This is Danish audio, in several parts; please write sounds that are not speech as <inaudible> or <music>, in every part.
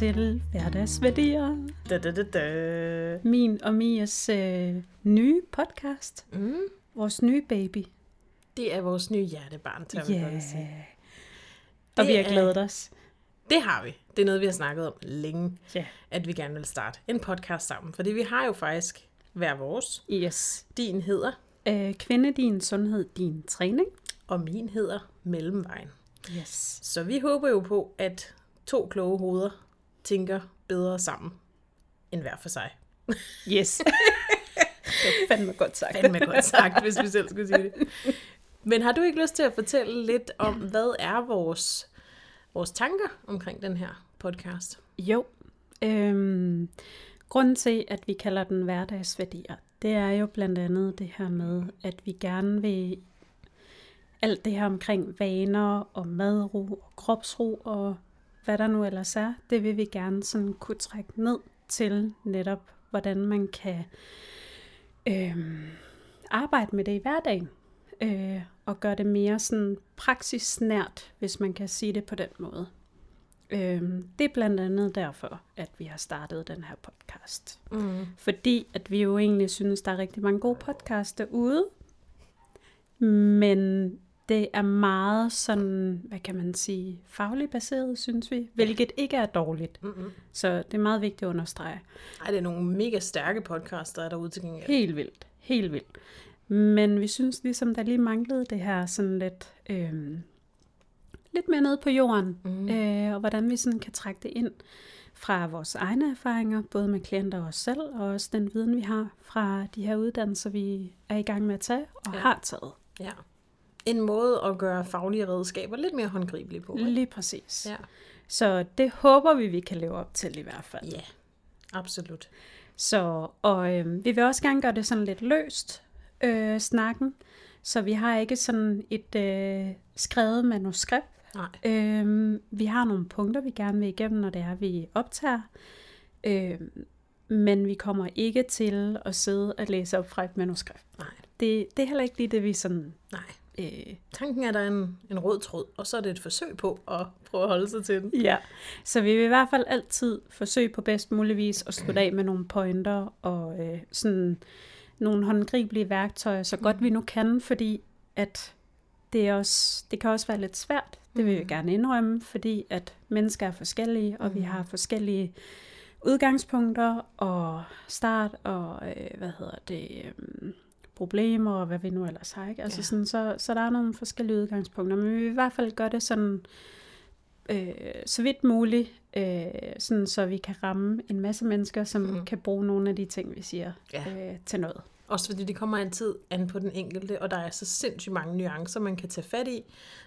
til Hverdagsværdier. Da, da, da, da. Min og Mias øh, nye podcast. Mm. Vores nye baby. Det er vores nye hjertebarn, tør vi Ja. godt sige. Og vi har er- glædet os. Det har vi. Det er noget, vi har snakket om længe, Ja. at vi gerne vil starte en podcast sammen. Fordi vi har jo faktisk hver vores. Yes. Din hedder, Øh, kvinde, din sundhed, din træning. og min hedder Mellemvejen. Yes. Så vi håber jo på, at to kloge hoveder tænker bedre sammen end hver for sig. Yes. <laughs> det var fandme godt sagt. Fandme godt sagt, hvis vi selv skulle sige det. Men har du ikke lyst til at fortælle lidt om, hvad er vores, vores tanker omkring den her podcast? Jo. Øhm, grunden til, at vi kalder den hverdagsværdier, det er jo blandt andet det her med, at vi gerne vil alt det her omkring vaner og madro og kropsro og hvad der nu ellers er, det vil vi gerne sådan kunne trække ned til netop, hvordan man kan øhm, arbejde med det i hverdagen. Øh, og gøre det mere sådan praksisnært, hvis man kan sige det på den måde. Øhm, det er blandt andet derfor, at vi har startet den her podcast. Mm. Fordi at vi jo egentlig synes, der er rigtig mange gode podcasts derude. Men det er meget sådan, hvad kan man sige, fagligt baseret, synes vi. Hvilket ikke er dårligt. Mm-hmm. Så det er meget vigtigt at understrege. Ej, det er nogle mega stærke podcasts, der er derude til gengæld. Helt vildt. Helt vildt. Men vi synes ligesom, der lige manglede det her sådan lidt, øhm, lidt mere nede på jorden. Mm. Øh, og hvordan vi sådan kan trække det ind fra vores egne erfaringer, både med klienter og os selv, og også den viden, vi har fra de her uddannelser, vi er i gang med at tage og ja. har taget. Ja. En måde at gøre faglige redskaber lidt mere håndgribelige på. Ikke? Lige præcis. Ja. Så det håber vi, vi kan leve op til i hvert fald. ja, absolut. Så, og øh, vi vil også gerne gøre det sådan lidt løst, øh, snakken. Så vi har ikke sådan et øh, skrevet manuskript. Nej. Øh, vi har nogle punkter, vi gerne vil igennem, når det er, vi optager. Øh, men vi kommer ikke til at sidde og læse op fra et manuskript. Nej. Det, det er heller ikke lige det, vi sådan... Nej. Øh, Tanken er, at der er en, en rød tråd, og så er det et forsøg på at prøve at holde sig til den. Ja, så vi vil i hvert fald altid forsøge på bedst mulig vis at slutte af med nogle pointer og øh, sådan nogle håndgribelige værktøjer, så godt vi nu kan, fordi at det, er også, det kan også være lidt svært. Det vil vi gerne indrømme, fordi at mennesker er forskellige, og vi har forskellige udgangspunkter og start og øh, hvad hedder det øh, problemer og hvad vi nu ellers har. Ikke? Altså Ja. sådan, så, så der er nogle forskellige udgangspunkter, men vi vil i hvert fald gøre det sådan øh, så vidt muligt, øh, sådan så vi kan ramme en masse mennesker, som mm. kan bruge nogle af de ting, vi siger Ja. øh, til noget. Også fordi det kommer altid an på den enkelte, og der er så sindssygt mange nuancer, man kan tage fat i.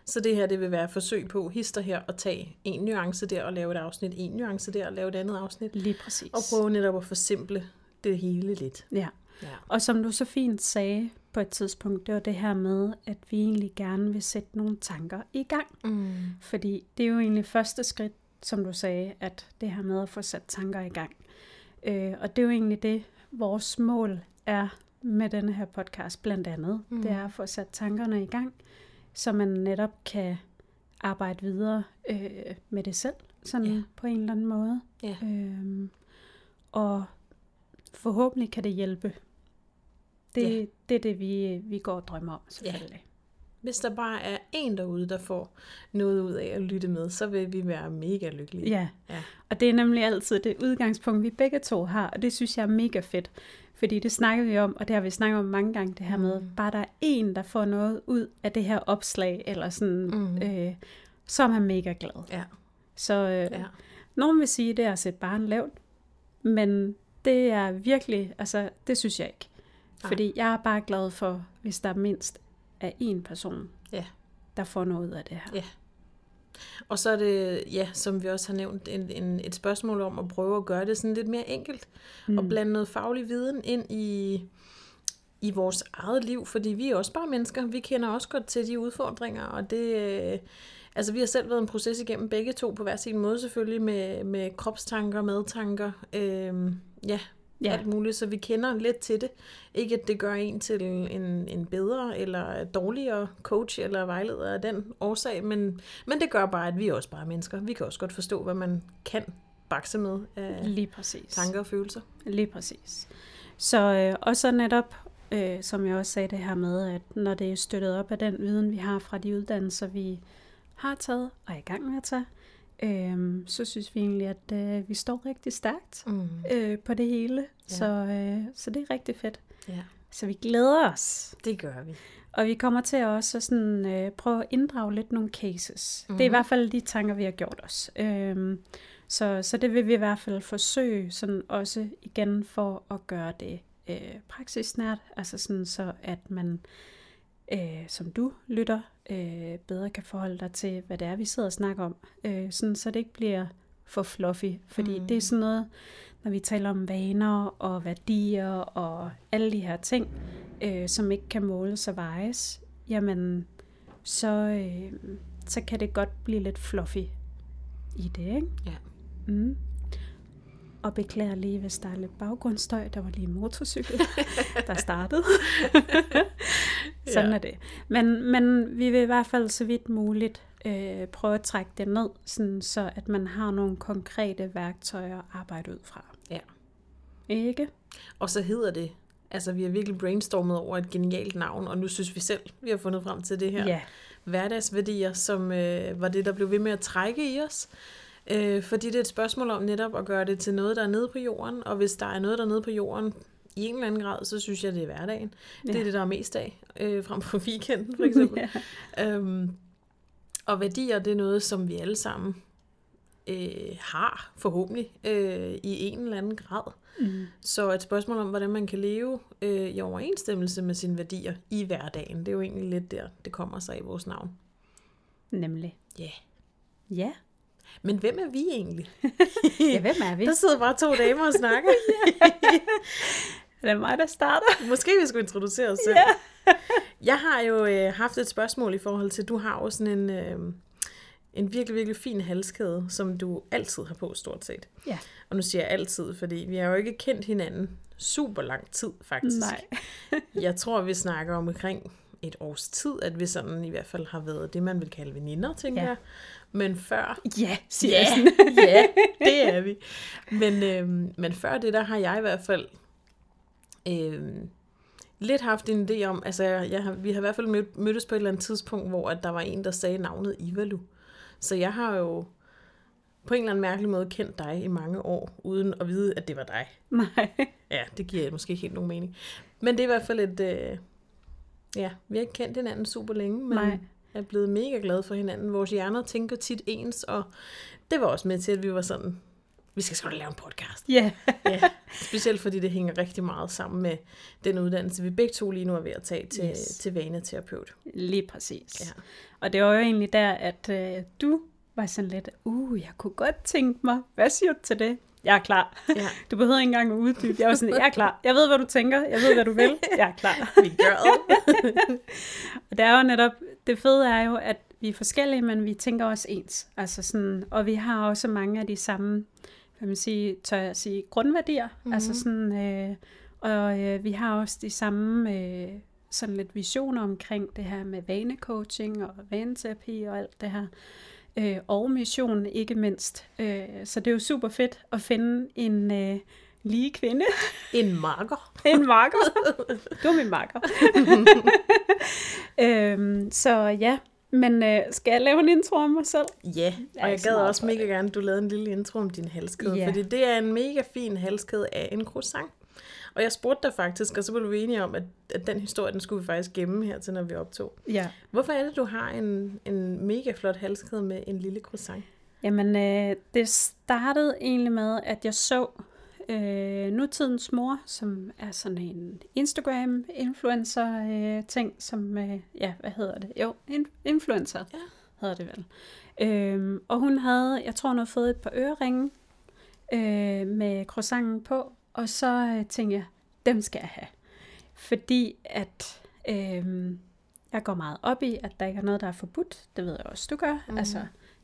Så det her, det vil være forsøg på hister her og tage en nuance der og lave et afsnit, en nuance der og lave et andet afsnit. Lige præcis. Og prøve netop at forsimple det hele lidt. Ja. Ja. Og som du så fint sagde på et tidspunkt, det var det her med, at vi egentlig gerne vil sætte nogle tanker i gang. Mm. Fordi det er jo egentlig første skridt, som du sagde, at det her med at få sat tanker i gang. Øh, og det er jo egentlig det, vores mål er med denne her podcast blandt andet. Mm. Det er at få sat tankerne i gang, så man netop kan arbejde videre øh, med det selv, sådan yeah. på en eller anden måde. Ja. Øhm, og forhåbentlig kan det hjælpe. Det, Ja. det er det, vi, vi går og drømmer om, selvfølgelig. Hvis der bare er en derude, der får noget ud af at lytte med, så vil vi være mega lykkelige. Ja. Ja. Og det er nemlig altid det udgangspunkt, vi begge to har, og det synes jeg er mega fedt. Fordi det snakker vi om, og det har vi snakket om mange gange, det her med, Mm. bare der er en, der får noget ud af det her opslag, eller sådan, Mm. øh, så er man mega glad. Ja. Så øh, ja. ja. nogen vil sige, det er at sætte barn lavt, men det er virkelig, altså det synes jeg ikke. Nej. Fordi jeg er bare glad for, hvis der mindst er én person, Ja. der får noget ud af det her. Ja. Og så er det, ja, som vi også har nævnt, en, en, et spørgsmål om at prøve at gøre det sådan lidt mere enkelt. Mm. Og blande noget faglig viden ind i, i vores eget liv, fordi vi er også bare mennesker. Vi kender også godt til de udfordringer, og det... øh, Altså, vi har selv været en proces igennem begge to på hver sin måde selvfølgelig, med, med kropstanker, madtanker, øhm, ja, ja, alt muligt, så vi kender lidt til det. Ikke at det gør en til en, en bedre eller dårligere coach eller vejleder af den årsag, men, men det gør bare, at vi er også bare mennesker. Vi kan også godt forstå, hvad man kan bakse med af Lige præcis. tanker og følelser. Lige præcis. Så øh, og så netop, øh, som jeg også sagde det her med, at når det er støttet op af den viden, vi har fra de uddannelser, vi har taget og er i gang med at tage, øh, så synes vi egentlig, at øh, vi står rigtig stærkt Mm. øh, på det hele. Ja. Så, øh, så det er rigtig fedt. Ja, Så vi glæder os. det gør vi. Og vi kommer til også sådan, øh, prøve at inddrage lidt nogle cases. Mm-hmm. Det er i Mhm. hvert fald de tanker, vi har gjort os. Øhm, så, så det vil vi i hvert fald forsøge sådan også igen for at gøre det øh, praksisnært. Altså sådan så, at man øh, som du lytter øh, bedre kan forholde dig til, hvad det er, vi sidder og snakker om. Øh, sådan så det ikke bliver for fluffy. Fordi mm. det er sådan noget, når vi taler om vaner og værdier og alle de her ting, øh, som ikke kan måles og vejes, jamen så, øh, så kan det godt blive lidt fluffy i det, ikke? Ja. Mm. Og beklager lige, hvis der er lidt baggrundsstøj. Der var lige en motorcykel, <laughs> der startede. <laughs> Sådan Ja. er det. Men, men vi vil i hvert fald så vidt muligt øh, prøve at trække det ned, sådan så at man har nogle konkrete værktøjer at arbejde ud fra. Ja. Ikke? Og så hedder det, altså vi har virkelig brainstormet over et genialt navn, og nu synes vi selv, vi har fundet frem til det her. Ja. hverdagsværdier, som øh, var det, der blev ved med at trække i os. Øh, fordi det er et spørgsmål om netop at gøre det til noget, der er nede på jorden, og hvis der er noget, der er nede på jorden i en eller anden grad, så synes jeg, det er hverdagen. Ja. Det er det, der er mest af, øh, frem for weekenden for <laughs> eksempel. ja. øhm, og værdier, det er noget, som vi alle sammen øh, har, forhåbentlig, øh, i en eller anden grad. Mm. Så et spørgsmål om, hvordan man kan leve øh, i overensstemmelse med sine værdier i hverdagen, det er jo egentlig lidt der, det kommer sig i vores navn. Nemlig. Ja. Ja. Men hvem er vi egentlig? <laughs> ja, hvem er vi? Der sidder bare to damer og snakker. <laughs> Det er mig, der starter. Måske vi skulle introducere os selv. <laughs> Jeg har jo øh, haft et spørgsmål i forhold til, du har jo sådan en, øh, en virkelig, virkelig fin halskæde, som du altid har på stort set. Ja. Og nu siger jeg altid, fordi vi har jo ikke kendt hinanden super lang tid faktisk. Nej. Jeg tror, vi snakker om omkring et års tid, at vi sådan i hvert fald har været det, man vil kalde veninder, tænker Ja. jeg. Men før Ja, siger Ja, jeg <laughs> ja, det er vi. Men, øhm, men før det, der har jeg i hvert fald øhm, lidt haft en idé om, altså jeg, jeg har, vi har i hvert fald mød, mødtes på et eller andet tidspunkt, hvor at der var en, der sagde navnet Ivalu. Så jeg har jo på en eller anden mærkelig måde kendt dig i mange år, uden at vide, at det var dig. Nej. Ja, det giver måske ikke helt nogen mening. Men det er i hvert fald et... Øh, ja, vi har ikke kendt hinanden super længe, men Nej. Er blevet mega glade for hinanden. Vores hjerner tænker tit ens, og det var også med til, at vi var sådan, vi skal sgu da lave en podcast. Ja. <laughs> Ja, specielt fordi det hænger rigtig meget sammen med den uddannelse, vi begge to lige nu er ved at tage til, yes. til vaneterapeut. Lige præcis. Ja. Og det var jo egentlig der, at øh, du var sådan lidt, uh, jeg kunne godt tænke mig, hvad siger du til det? Jeg er klar. Ja, <laughs> Du behøver ikke engang at uddybe. Jeg var sådan, jeg er klar. Jeg ved, hvad du tænker. Jeg ved, hvad du vil. Jeg er klar. <laughs> gør det. <laughs> Og det er jo netop, det fede er jo, at vi er forskellige, men vi tænker også ens. Altså sådan, og vi har også mange af de samme, hvad man sige, tør jeg sige, grundværdier. Mhm. Mm-hmm. Altså sådan, øh, og øh, vi har også de samme øh, sådan lidt visioner omkring det her med vanecoaching og vaneterapi og alt det her. Øh, og mission ikke mindst. Øh, så det er jo super fedt at finde en øh, lige kvinde, <laughs> En marker. <laughs> en marker. Du er min marker. <laughs> øhm, så ja, men øh, skal jeg lave en intro om mig selv? Ja, og jeg gad også mega gerne, at du lavede en lille intro om din halskæde, Ja. fordi det er en mega fin halskæde af en croissant. Og jeg spurgte dig faktisk, og så blev vi enige om, at, at den historie, den skulle vi faktisk gemme her til, når vi optog. Ja. Hvorfor er det, du har en, en mega flot halskæde med en lille croissant? Jamen, øh, det startede egentlig med, at jeg så øh, nutidens mor, som er sådan en Instagram-influencer-ting, som, øh, ja, hvad hedder det? Jo, in- influencer Ja. hedder det vel. Øhm, og hun havde, jeg tror, hun havde fået et par øreringe øh, med croissanten på, og så øh, tænkte jeg, dem skal jeg have. Fordi at øh, jeg går meget op i, at der ikke er noget, der er forbudt. Det ved jeg også, du gør. Mm. Altså,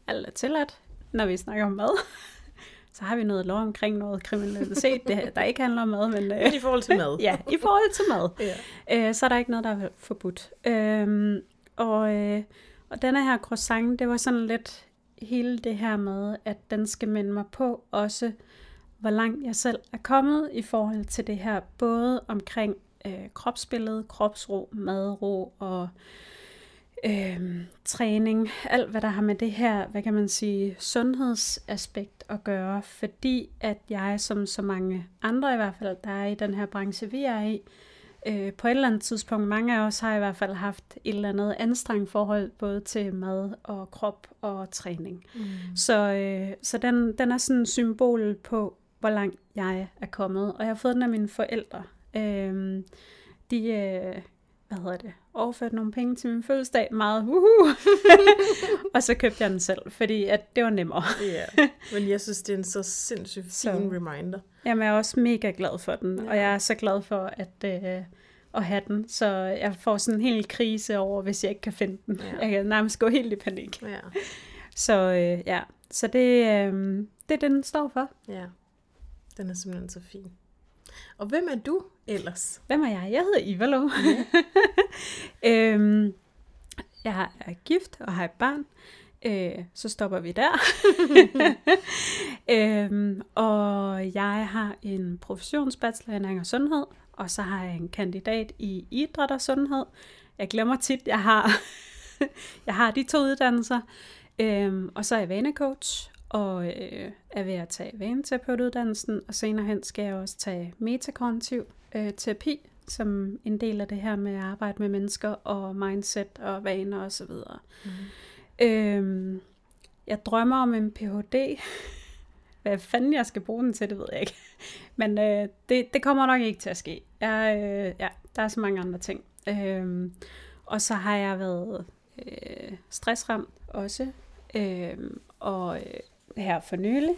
alt er tilladt, når vi snakker om mad. <laughs> så har vi noget lov omkring noget kriminalitet, det, der ikke handler om mad, men... Øh, Men i forhold til mad. <laughs> ja, i forhold til mad ja. øh, så er der ikke noget, der er forbudt. Øhm, og, øh, og denne her croissant, det var sådan lidt hele det her med, at den skal minde mig på også, hvor langt jeg selv er kommet i forhold til det her, både omkring øh, kropsbillede, kropsro, madro og øh, træning, alt hvad der har med det her, hvad kan man sige, sundhedsaspekt at gøre, fordi at jeg, som så mange andre i hvert fald, der er i den her branche, vi er i, øh, på et eller andet tidspunkt, mange af os har i hvert fald haft et eller andet anstrengt forhold, både til mad og krop og træning. Mm. Så, øh, så den, den er sådan en symbol på, hvor langt jeg er kommet, og jeg har fået den af mine forældre. Øh, de, øh, hvad hedder det, overført nogle penge til min fødselsdag, meget uhu. <laughs> og så købte jeg den selv, fordi at det var nemmere. ja, men jeg synes, det er en så sindssygt fin så, reminder. Jamen, jeg er også mega glad for den, ja. og jeg er så glad for at, øh, at have den, så jeg får sådan en hel krise over, hvis jeg ikke kan finde den. Ja. Jeg kan nærmest gå helt i panik. Ja. Så øh, ja, så det, øh, det er det, den står for. Ja, den er simpelthen så fin. Og hvem er du ellers? Hvem er jeg? Jeg hedder Ivalo. Ja. <laughs> øhm, jeg er gift og har et barn. Øh, så stopper vi der. <laughs> øhm, og jeg har en professionsbachelor i ernæring og sundhed, og så har jeg en kandidat i idræt og sundhed. Jeg glemmer tit, jeg har, <laughs> jeg har de to uddannelser. Øhm, og så er jeg vanecoach, og øh, er ved at tage vaneterapeutuddannelsen, og senere hen skal jeg også tage metakognitiv øh, terapi, som en del af det her med at arbejde med mennesker og mindset og vaner osv. Mm. Øhm, jeg drømmer om en Ph.D. <laughs> Hvad fanden jeg skal bruge den til, det ved jeg ikke. Men øh, det, det kommer nok ikke til at ske. Jeg, øh, ja, der er så mange andre ting. Øhm, og så har jeg været øh, stressramt også. Øh, og øh, her for nylig.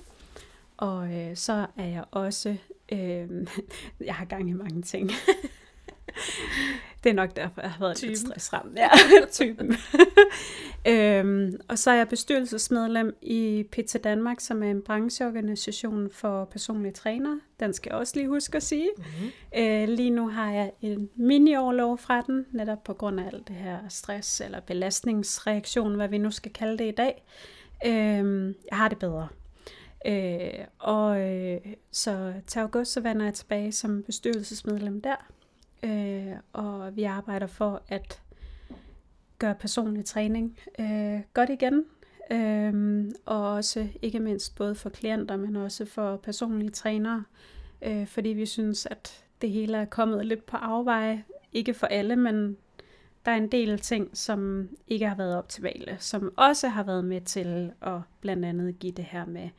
Og øh, så er jeg også, øh, <laughs> jeg har gang i mange ting. <laughs> det er nok derfor, jeg har været typen. lidt stressramt. <laughs> Ja, typen. øhm, og så er jeg bestyrelsesmedlem i Pizza Danmark, som er en brancheorganisation for personlige trænere. Den skal jeg også lige huske at sige. Mm-hmm. Øh, lige nu har jeg en mini-overlov fra den, netop på grund af alt det her stress eller belastningsreaktion, hvad vi nu skal kalde det i dag. Øh, jeg har det bedre. Øh, og øh, så til august så vender jeg tilbage som bestyrelsesmedlem der. Øh, og vi arbejder for at gøre personlig træning øh, godt igen. Øh, og også ikke mindst både for klienter, men også for personlige trænere. Øh, fordi vi synes, at det hele er kommet lidt på afveje. Ikke for alle, men der er en del ting, som ikke har været optimale, som også har været med til at blandt andet give det her med,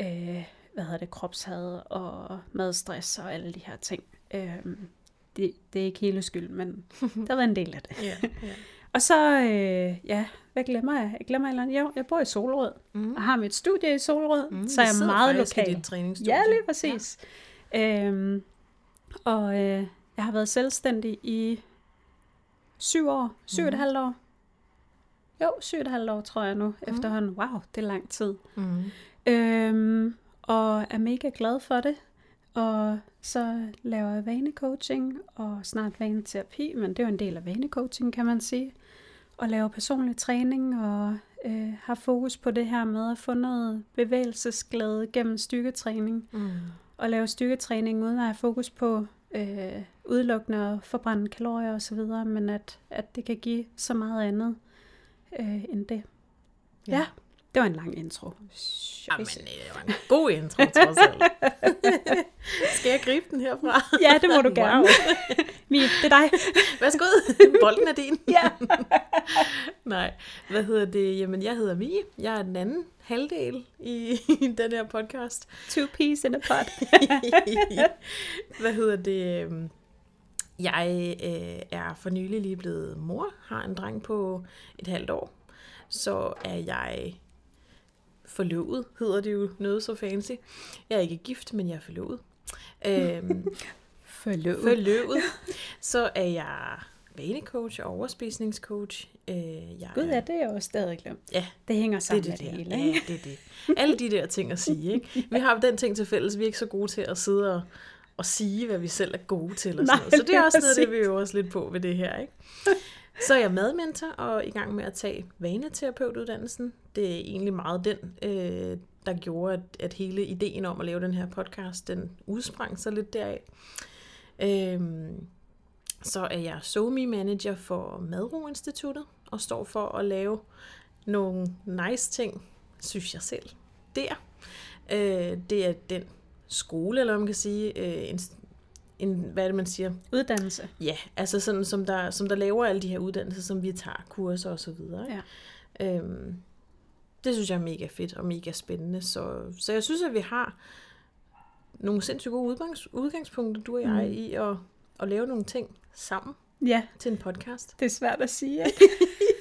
øh, hvad hedder det, kropshad og madstress og alle de her ting. Øh, det, det er ikke hele skyld, men <laughs> der været en del af det. yeah, <laughs> yeah. og så, øh, ja, hvad glemmer jeg? Jeg glemmer eller andet. Jo, jeg bor i Solrød, mm. og har mit studie i Solrød, mm, så jeg er meget lokal. Ja, lige præcis. Ja. Øhm, og øh, jeg har været selvstændig i syv år, syv mm. et mhm. halvt år. Jo, syv et halvt år, tror jeg nu, mm. efterhånden. Wow, det er lang tid. Mm. Øhm, og er mega glad for det. Og så laver jeg vanecoaching og snart vaneterapi, men det er jo en del af vanecoaching, kan man sige. Og laver personlig træning og øh, har fokus på det her med at få noget bevægelsesglæde gennem styrketræning. Mm. Og lave styrketræning uden at have fokus på øh, udelukkende at forbrænde kalorier osv., men at, at det kan give så meget andet øh, end det. Ja. ja, det var en lang intro. Jamen, øh, det var en god intro, trods alt. <laughs> Skal jeg gribe den herfra? ja, det må du gerne. Wow. Mie, det er dig. Værsgo, <laughs> bolden er din. ja. <laughs> Nej, hvad hedder det? Jamen, jeg hedder Mie. Jeg er den anden halvdel i, i den her podcast. Two peas in a pot. hvad hedder det? Jeg øh, er for nylig lige blevet mor, har en dreng på et halvt år. Så er jeg forlovet, hedder det jo noget så fancy. Jeg er ikke gift, men jeg er forlovet. Øhm, <laughs> forlovet. forlovet. <laughs> Så er jeg vanecoach og overspisningscoach. Øh, jeg Gud, ja, det er jeg også stadig glemt. Ja. Det hænger sammen det, det, med det hele, ikke? Ja, det er det. Alle de der ting at sige, ikke? <laughs> Vi har den ting til fælles, vi er ikke så gode til at sidde og, og sige, hvad vi selv er gode til. Og sådan Nej, noget. Så det er også noget, det vi øver os lidt på ved det her, ikke? Så er jeg madmentor og i gang med at tage vaneterapeutuddannelsen. Det er egentlig meget den, øh, der gjorde, at, at hele ideen om at lave den her podcast, den udsprang sig lidt deraf. Øhm, så er jeg SOMI manager for Madro Instituttet og står for at lave nogle nice ting, synes jeg selv, der. Øh, det er den skole, eller man kan sige, øh, en, en, hvad er det, man siger? Uddannelse. Ja, altså sådan, som der, som der laver alle de her uddannelser, som vi tager, kurser og så videre. Ikke? Ja. Øhm, det synes jeg er mega fedt og mega spændende. Så, så jeg synes, at vi har nogle sindssygt gode udgangs, udgangspunkter, du og jeg, mm. i at, at lave nogle ting sammen ja. til en podcast. Det er svært at sige, ikke? <laughs>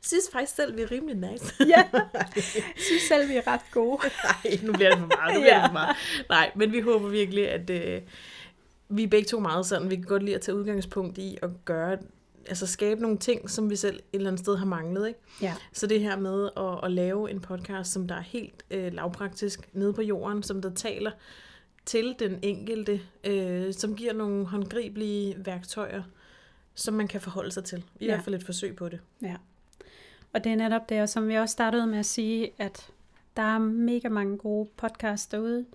Synes faktisk selv, vi er rimelig nice. ja, <laughs> synes selv, vi er ret gode. Nej, nu bliver det for meget. Nu bliver ja. det for meget. Nej, men vi håber virkelig, at øh, vi er begge to meget sådan. Vi kan godt lide at tage udgangspunkt i at gøre altså skabe nogle ting, som vi selv et eller andet sted har manglet. Ikke? Ja. Så det her med at, at lave en podcast, som der er helt øh, lavpraktisk nede på jorden, som der taler til den enkelte, øh, som giver nogle håndgribelige værktøjer, som man kan forholde sig til. I ja. hvert fald et forsøg på det. Ja. Og det er netop det, og som vi også startede med at sige, at der er mega mange gode podcasts derude,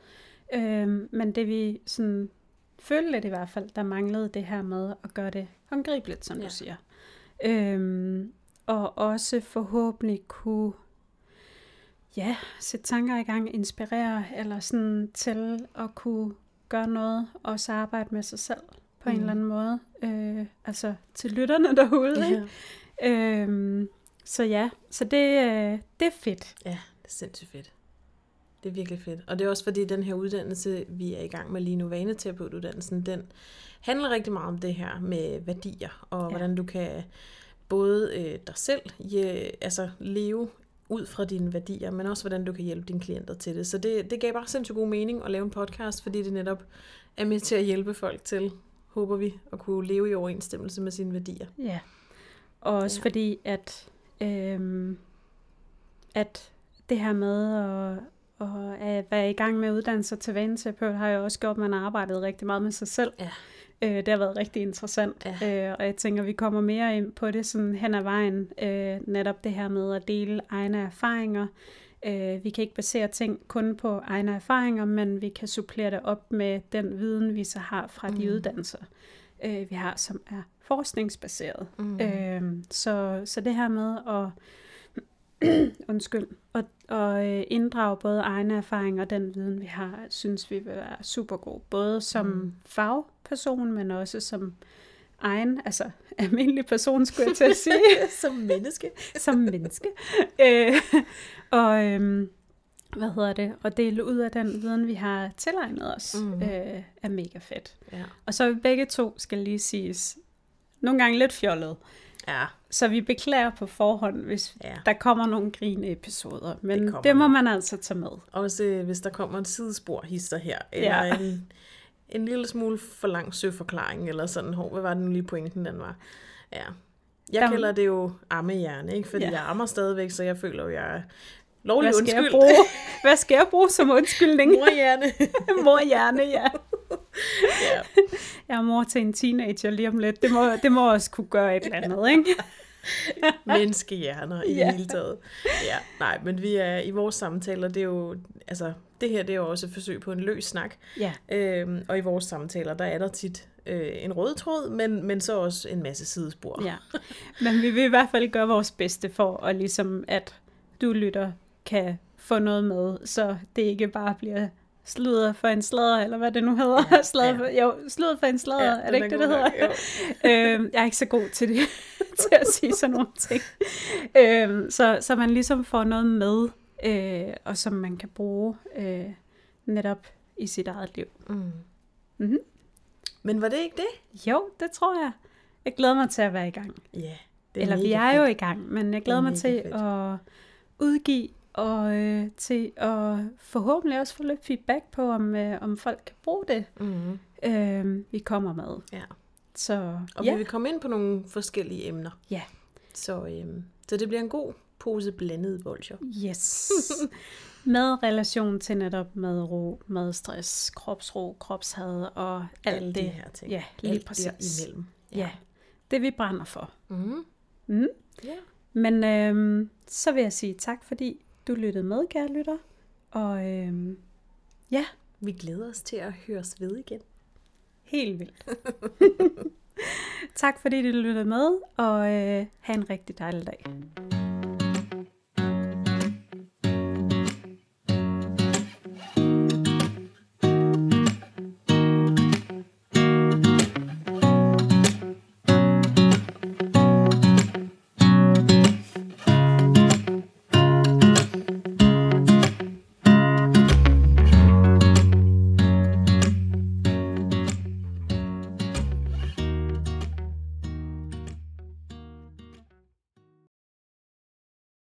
øh, men det vi sådan følte lidt i hvert fald, der manglede det her med at gøre det håndgribeligt, som ja. du siger. Øhm, og også forhåbentlig kunne ja, sætte tanker i gang, inspirere, eller sådan til at kunne gøre noget, og så arbejde med sig selv på mm. en eller anden måde. Øh, altså til lytterne derude. Ja. Ikke? Øhm, så ja, så det, øh, det er fedt. Ja, det er sindssygt fedt. Det er virkelig fedt. Og det er også fordi, den her uddannelse, vi er i gang med lige nu, vaneterapeutuddannelsen, den handler rigtig meget om det her med værdier, og ja. hvordan du kan både øh, dig selv ja, altså leve ud fra dine værdier, men også hvordan du kan hjælpe dine klienter til det. Så det, det gav bare sindssygt god mening at lave en podcast, fordi det netop er med til at hjælpe folk til, håber vi, at kunne leve i overensstemmelse med sine værdier. Ja, og også ja. fordi, at, øhm, at det her med at, og at være i gang med uddannelse til vaneterapeut har jo også gjort, at man har arbejdet rigtig meget med sig selv. Ja. Øh, det har været rigtig interessant, ja. øh, og jeg tænker, vi kommer mere ind på det sådan hen ad vejen. Øh, netop det her med at dele egne erfaringer. Øh, vi kan ikke basere ting kun på egne erfaringer, men vi kan supplere det op med den viden, vi så har fra mm. de uddannelser, øh, vi har, som er forskningsbaseret. Mm. Øh, så, så det her med at <clears throat> undskyld, og, og øh, inddrage både egne erfaringer og den viden, vi har, synes vi vil være super god. Både som mm. fagperson, men også som egen, altså <laughs> almindelig person, skulle jeg til at sige. <laughs> som menneske. som menneske. Øh, og øh, hvad hedder det? Og dele ud af den viden, vi har tilegnet os, mm. øh, er mega fedt. Ja. Og så er vi begge to, skal lige siges, nogle gange lidt fjollet. Ja. Så vi beklager på forhånd, hvis ja. der kommer nogle grine episoder. Men det, det må man altså tage med. Også øh, hvis der kommer en sidespor hister her, eller ja. en, en lille smule for lang søforklaring, eller sådan, hov, hvad var det nu lige pointen, den var? Ja. Jeg der... kalder det jo ammehjerne, ikke? Fordi ja. jeg ammer stadigvæk, så jeg føler jo, jeg lovlig hvad skal undskyld. Jeg bruge? <laughs> Hvad skal jeg bruge som undskyldning? Morhjerne. <laughs> Morhjerne, ja. <laughs> ja. Jeg er mor til en teenager lige om lidt. Det må, det må også kunne gøre et eller andet, ikke? Menneskehjerner i ja. det hele taget. Ja, nej, men vi er i vores samtaler, det er jo, altså, det her det er jo også et forsøg på en løs snak. Ja. Øhm, og i vores samtaler, der er der tit øh, en rød tråd, men, men så også en masse sidespor. Ja. Men vi vil i hvert fald gøre vores bedste for, at ligesom, at du lytter kan få noget med, så det ikke bare bliver sludder for en sladder, eller hvad det nu hedder. Ja, <laughs> sladder for, jo, sludder for en sladder, ja, er det ikke det, det hedder? <laughs> øhm, jeg er ikke så god til det, <laughs> til at sige sådan nogle ting. Øhm, så, så man ligesom får noget med, øh, og som man kan bruge øh, netop i sit eget liv. Mm. Mm-hmm. Men var det ikke det? Jo, det tror jeg. Jeg glæder mig til at være i gang. Ja, yeah, det er Eller vi er fedt. jo i gang, men jeg glæder mig til fedt. at udgive og øh, til at forhåbentlig også få lidt feedback på, om, øh, om folk kan bruge det, mm. øh, vi kommer med. Ja. Så, og ja. vi vil komme ind på nogle forskellige emner. Ja. Så, øh, så det bliver en god pose blandet bolcher. Yes. med relation til netop madro, madstress, kropsro, kropshad og alt, alt det. her ting. Ja, lige alt præcis. imellem. Ja. ja. det, vi brænder for. Mm. Mm. Ja. Men øhm, så vil jeg sige tak, fordi du lyttede med, kære lytter. Og øhm, ja, Vi glæder os til at høres ved igen. helt vildt. <laughs> tak fordi du lyttede med, og øh, have en rigtig dejlig dag.